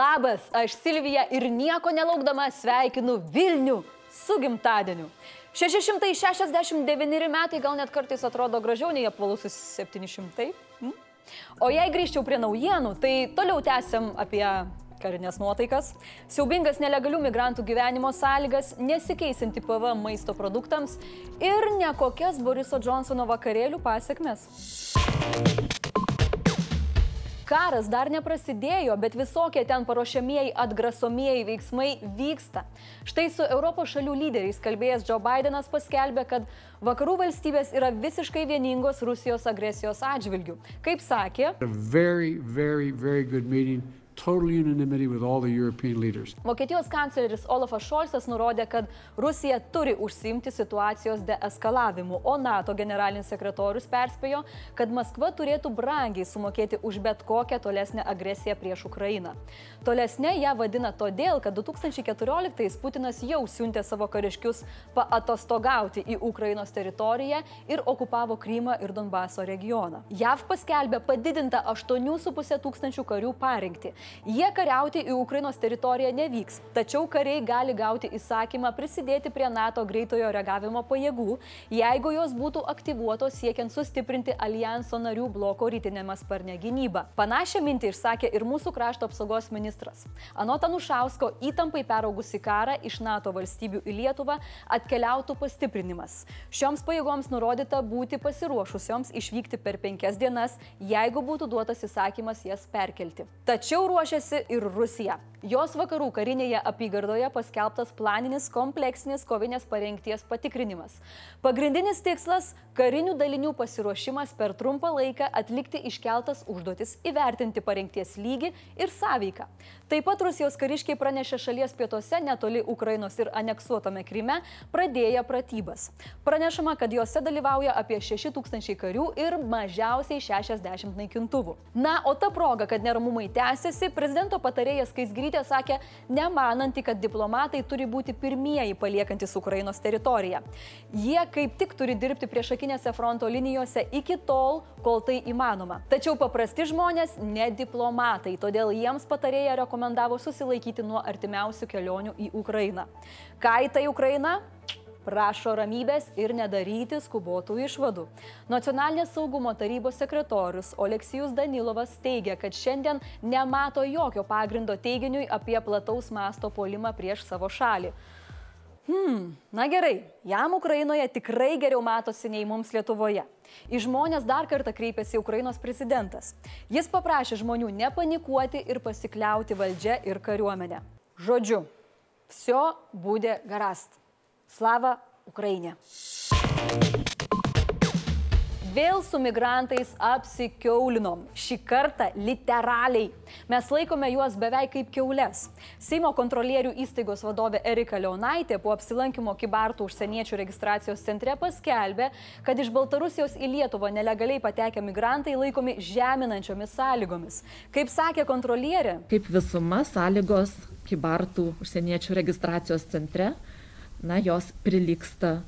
Labas, aš Silvija ir nieko nelaukdama sveikinu Vilnių su gimtadieniu. 669 metai gal net kartais atrodo gražiau nei apvalusis 700. Hm? O jei grįžčiau prie naujienų, tai toliau tęsiam apie karinės nuotaikas, siaubingas nelegalių migrantų gyvenimo sąlygas, nesikeisinti PVM maisto produktams ir nekokias Boriso Johnsono vakarėlių pasiekmes. Karas dar neprasidėjo, bet visokie ten paruošiamieji atgrasomieji veiksmai vyksta. Štai su Europos šalių lyderiais kalbėjęs Joe Bidenas paskelbė, kad vakarų valstybės yra visiškai vieningos Rusijos agresijos atžvilgių. Kaip sakė, very, very, very Vokietijos kancleris Olafas Šolcas nurodė, kad Rusija turi užsimti situacijos deeskalavimu, o NATO generalinis sekretorius perspėjo, kad Maskva turėtų brangiai sumokėti už bet kokią tolesnę agresiją prieš Ukrainą. Tolesnė ją vadina todėl, kad 2014 Putinas jau siuntė savo kariškius paatostogauti į Ukrainos teritoriją ir okupavo Krymą ir Donbaso regioną. JAV paskelbė padidintą 8,5 tūkstančių karių parinkti. Jie kariauti į Ukrainos teritoriją nevyks, tačiau kariai gali gauti įsakymą prisidėti prie NATO greitojo reagavimo pajėgų, jeigu jos būtų aktyvuotos siekiant sustiprinti alijanso narių bloko rytinėme sparne gynybą. Panašią mintį išsakė ir mūsų krašto apsaugos ministras. Anot Anušausko įtampai peraugusi karą iš NATO valstybių į Lietuvą atkeliautų pastiprinimas. Šioms pajėgoms nurodyta būti pasiruošusioms išvykti per penkias dienas, jeigu būtų duotas įsakymas jas perkelti. Tačiau ruošiasi ir Rusija. Jos vakarų karinėje apygardoje paskelbtas planinis kompleksinis kovinės parengties patikrinimas. Pagrindinis tikslas - karinių dalinių pasiruošimas per trumpą laiką atlikti iškeltas užduotis, įvertinti parengties lygį ir sąveiką. Taip pat Rusijos kariškiai pranešė šalies pietuose netoli Ukrainos ir aneksuotame Kryme pradėję pratybas. Pranešama, kad juose dalyvauja apie 6000 karių ir mažiausiai 60 naikintuvų. Na, o ta proga, kad neramumai tęsiasi, prezidento patarėjas Kaisgrytė sakė, nemananti, kad diplomatai turi būti pirmieji paliekantis Ukrainos teritoriją. Jie kaip tik turi dirbti priešakinėse fronto linijose iki tol, kol tai įmanoma. Tačiau paprasti žmonės ne diplomatai, todėl jiems patarėja rekomendavo susilaikyti nuo artimiausių kelionių į Ukrainą. Ką į tai Ukraina? prašo ramybės ir nedaryti skubotų išvadų. Nacionalinės saugumo tarybos sekretorius Oleksijus Danilovas teigia, kad šiandien nemato jokio pagrindo teiginiui apie plataus masto polimą prieš savo šalį. Hmm, na gerai, jam Ukrainoje tikrai geriau matosi nei mums Lietuvoje. Į žmonės dar kartą kreipėsi Ukrainos prezidentas. Jis paprašė žmonių nepanikuoti ir pasikliauti valdžia ir kariuomenė. Žodžiu, все буде гаразд. Slava Ukrainė. Vėl su migrantais apsikeulinom. Šį kartą literaliai. Mes laikome juos beveik kaip keulės. Seimo kontrolierių įstaigos vadovė Erika Leonaitė po apsilankimo Kibartų užsieniečių registracijos centre paskelbė, kad iš Baltarusijos į Lietuvą nelegaliai patekę migrantai laikomi žeminančiomis sąlygomis. Kaip sakė kontrolierė. Kaip visuma sąlygos Kibartų užsieniečių registracijos centre, na, jos priliksta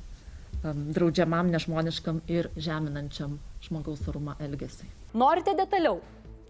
draudžiamam, nežmoniškam ir žeminančiam žmogaus orumą elgesiui. Norite detaliau?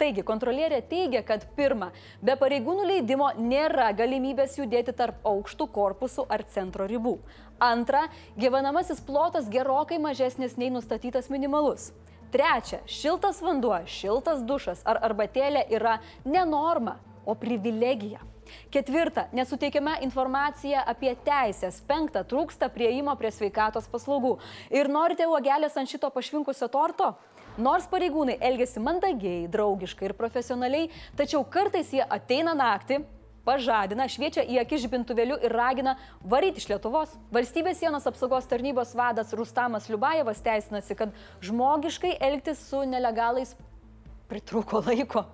Taigi, kontrolierė teigia, kad pirma, be pareigūnų leidimo nėra galimybės judėti tarp aukštų korpusų ar centro ribų. Antra, gyvenamasis plotas gerokai mažesnis nei nustatytas minimalus. Trečia, šiltas vanduo, šiltas dušas ar arbatėlė yra ne norma, o privilegija. Ketvirta, nesuteikiama informacija apie teisės. Penkta, trūksta prieimo prie sveikatos paslaugų. Ir norite uogelės ant šito pašvinkusio torto? Nors pareigūnai elgesi mandagiai, draugiškai ir profesionaliai, tačiau kartais jie ateina naktį, pažadina, šviečia į akį žibintuvėliu ir ragina varyti iš Lietuvos. Valstybės sienos apsaugos tarnybos vadas Rustamas Liubajevas teisinasi, kad žmogiškai elgtis su nelegalais pritruko laiko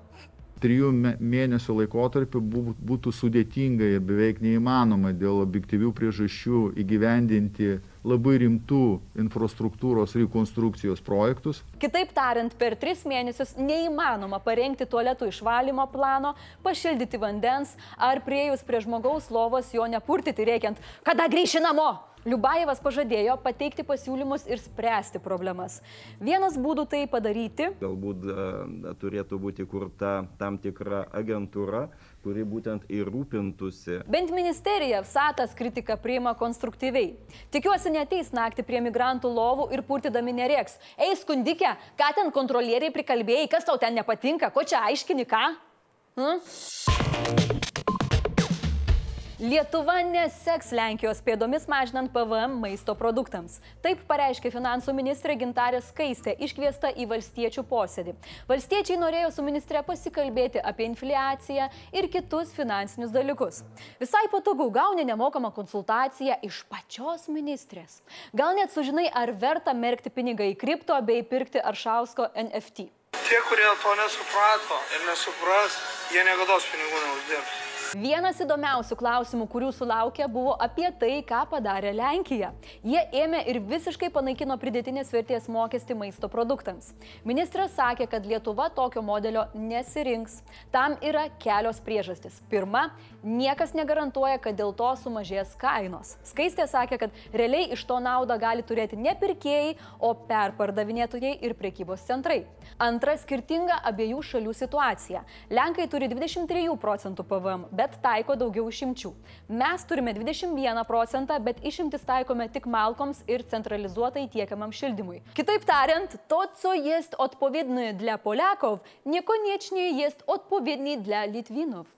trijų mėnesių laikotarpiu būtų sudėtinga ir beveik neįmanoma dėl objektyvių priežasčių įgyvendinti labai rimtų infrastruktūros rekonstrukcijos projektus. Kitaip tariant, per tris mėnesius neįmanoma parengti tualetų išvalymo plano, pašildyti vandens ar priejus prie žmogaus lovos jo nepurtyti reikiant, kada grįši namo. Liubajevas pažadėjo pateikti pasiūlymus ir spręsti problemas. Vienas būdų tai padaryti. Galbūt uh, turėtų būti kurta tam tikra agentūra, kuri būtent ir rūpintųsi. Bent ministerija Satas kritiką priima konstruktyviai. Tikiuosi neteis naktį prie migrantų lovų ir purtydami nerėks. Ei, skundikė, ką ten kontrolieriai prikalbėjai, kas tau ten nepatinka, ko čia aiškini, ką? Hmm? Lietuva neseks Lenkijos pėdomis mažinant PVM maisto produktams. Taip pareiškė finansų ministrė Gintarė Skaistė, iškviesta į valstiečių posėdį. Valstiečiai norėjo su ministre pasikalbėti apie infliaciją ir kitus finansinius dalykus. Visai patogu gauni nemokamą konsultaciją iš pačios ministrės. Gal net sužinai, ar verta merkti pinigą į kripto bei pirkti Aršausko NFT. Tie, kurie to nesuprato ir nesupras, jie niekada pinigų neuždirbs. Vienas įdomiausių klausimų, kurių sulaukė, buvo apie tai, ką padarė Lenkija. Jie ėmė ir visiškai panaikino pridėtinės vertės mokestį maisto produktams. Ministras sakė, kad Lietuva tokio modelio nesirinks. Tam yra kelios priežastys. Pirma, niekas negarantuoja, kad dėl to sumažės kainos. Skaistė sakė, kad realiai iš to naudą gali turėti ne pirkėjai, o perpardavinėtojai ir prekybos centrai. Antra, skirtinga abiejų šalių situacija. Lenkai turi 23 procentų PVM, bet taiko daugiau išimčių. Mes turime 21 procentą, bet išimtis taikome tik malkoms ir centralizuotai tiekiamam šildymui. Kitaip tariant, to, co jest odpowiednie dla Polaków, niekoniecznie jest odpowiednie dla Litvinov.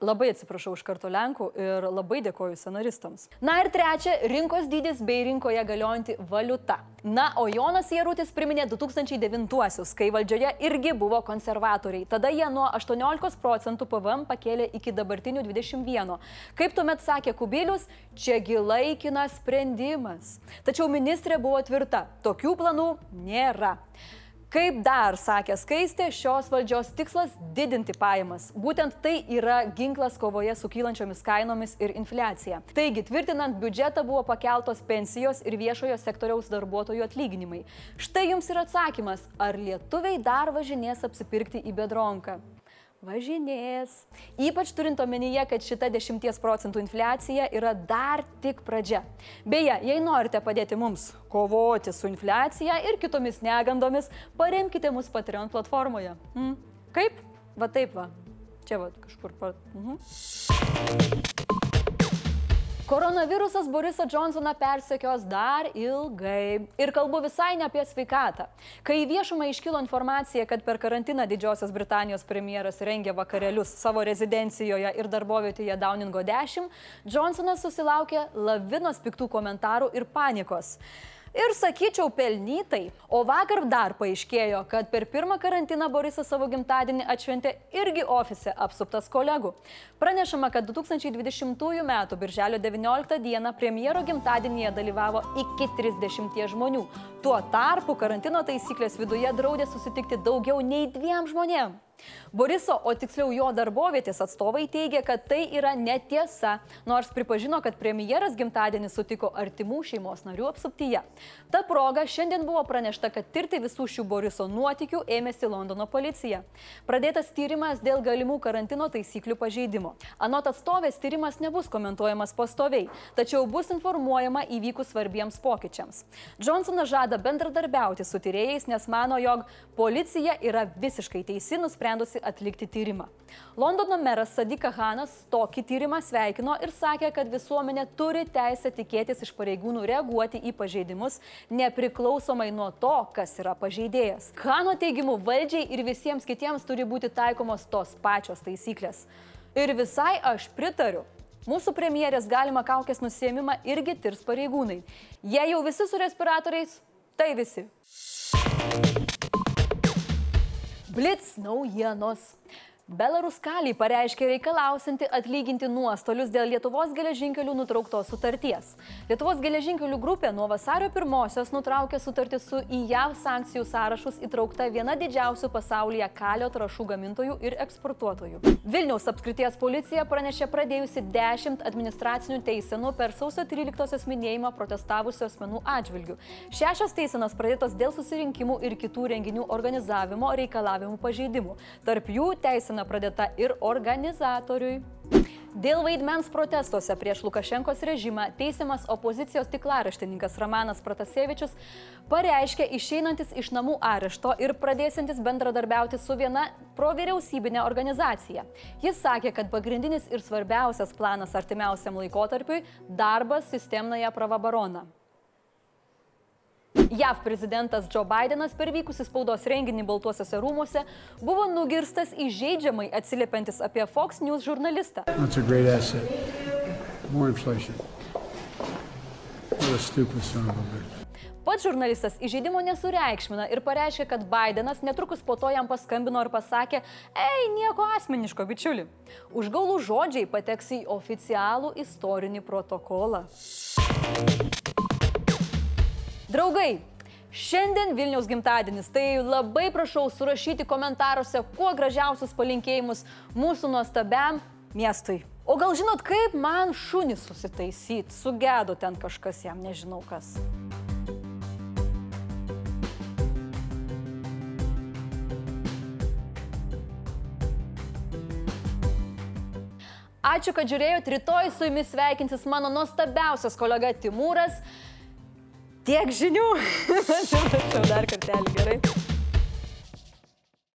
Labai atsiprašau iš karto Lenkų ir labai dėkoju scenaristams. Na ir trečia - rinkos dydis bei rinkoje galiojanti valiuta. Na, o Jonas Jėrutis priminė 2009-uosius, kai valdžioje irgi buvo konservatoriai. Tada jie nuo 18 procentų PVM pakėlė iki dabartinių 21. Kaip tuomet sakė Kubilius, čiagi laikinas sprendimas. Tačiau ministrė buvo tvirta, tokių planų nėra. Kaip dar sakė Skaistė, šios valdžios tikslas - didinti pajamas. Būtent tai yra ginklas kovoje su kylančiomis kainomis ir infliacija. Taigi, tvirtinant biudžetą buvo pakeltos pensijos ir viešojo sektoriaus darbuotojų atlyginimai. Štai jums ir atsakymas, ar lietuviai dar važinės apsipirkti į bedronką važinės. Ypač turint omenyje, kad šita 10 procentų infliacija yra dar tik pradžia. Beje, jei norite padėti mums kovoti su infliacija ir kitomis negandomis, paremkite mus Patreon platformoje. Hmm? Kaip? Va taip va. Čia va kažkur pat. Mhm. Koronavirusas Borisą Johnsoną persekios dar ilgai. Ir kalbu visai ne apie sveikatą. Kai viešumą iškilo informacija, kad per karantiną Didžiosios Britanijos premjeras rengia vakarėlius savo rezidencijoje ir darbovietėje Downingo 10, Johnsonas susilaukė lavinos piktų komentarų ir panikos ir sakyčiau pelnytai. O vakar dar paaiškėjo, kad per pirmą karantiną Borisas savo gimtadienį atšventė irgi ofise apsuptas kolegų. Pranešama, kad 2020 m. birželio 19 d. premjero gimtadienyje dalyvavo iki 30 žmonių. Tuo tarpu karantino taisyklės viduje draudė susitikti daugiau nei dviem žmonėms. Boriso, o tiksliau jo darbovietės atstovai teigia, kad tai yra netiesa, nors pripažino, kad premjeras gimtadienį sutiko artimų šeimos narių apsuptyje. Ta proga šiandien buvo pranešta, kad tirti visų šių Boriso nuotikių ėmėsi Londono policija. Pradėtas tyrimas dėl galimų karantino taisyklių pažeidimo. Anot atstovės tyrimas nebus komentuojamas pastoviai, tačiau bus informuojama įvykus svarbiems pokyčiams. Johnsonas žada bendradarbiauti su tyrėjais, nes mano, jog policija yra visiškai teisi nusprendžiama nusprendusi atlikti tyrimą. Londono meras Sadika Hanas tokį tyrimą sveikino ir sakė, kad visuomenė turi teisę tikėtis iš pareigūnų reaguoti į pažeidimus, nepriklausomai nuo to, kas yra pažeidėjas. Hano teigimu, valdžiai ir visiems kitiems turi būti taikomos tos pačios taisyklės. Ir visai aš pritariu. Mūsų premjerės galima kaukės nusėmimą irgi tirs pareigūnai. Jei jau visi su respiratoriais, tai visi. Blitz naujienos. Belaruskaliai pareiškė reikalausinti atlyginti nuostolius dėl Lietuvos geležinkelių nutrauktos sutarties. Lietuvos geležinkelių grupė nuo vasario pirmosios nutraukė sutartį su į JAV sankcijų sąrašus įtraukta viena didžiausių pasaulyje kalio trašų gamintojų ir eksportuotojų. Vilniaus apskrities policija pranešė pradėjusi 10 administracinių teisenų per sausio 13-osios minėjimą protestavusių asmenų atžvilgių. Šešios teisenos pradėtos dėl susirinkimų ir kitų renginių organizavimo reikalavimų pažeidimų. Tarp jų teisena pradėta ir organizatoriui. Dėl vaidmens protestuose prieš Lukašenkos režimą teisiamas opozicijos tiklaraštininkas Romanas Protasevičius pareiškė išeinantis iš namų arešto ir pradėsintis bendradarbiauti su viena provyriausybinė organizacija. Jis sakė, kad pagrindinis ir svarbiausias planas artimiausiam laikotarpiui - darbas sistemnoje pravabarona. JAV prezidentas Joe Bidenas per vykusi spaudos renginį Baltuosiuose rūmuose buvo nugirstas įžeidžiamai atsiliepiantis apie Fox News žurnalistą. Pats žurnalistas įžeidimo nesureikšmina ir pareiškė, kad Bidenas netrukus po to jam paskambino ir pasakė, ei, nieko asmeniško, bičiuli. Užgaulų žodžiai pateks į oficialų istorinį protokolą. Draugai, šiandien Vilniaus gimtadienis, tai labai prašau surašyti komentaruose kuo gražiausius palinkėjimus mūsų nuostabiam miestui. O gal žinot, kaip man šunį susitaisyti, sugedo ten kažkas jam, nežinau kas. Ačiū, kad žiūrėjot. Rytoj su jumis sveikinsis mano nuostabiausias kolega Timūras. Tiek žinių. Atsiprašau dar kartelį gerai.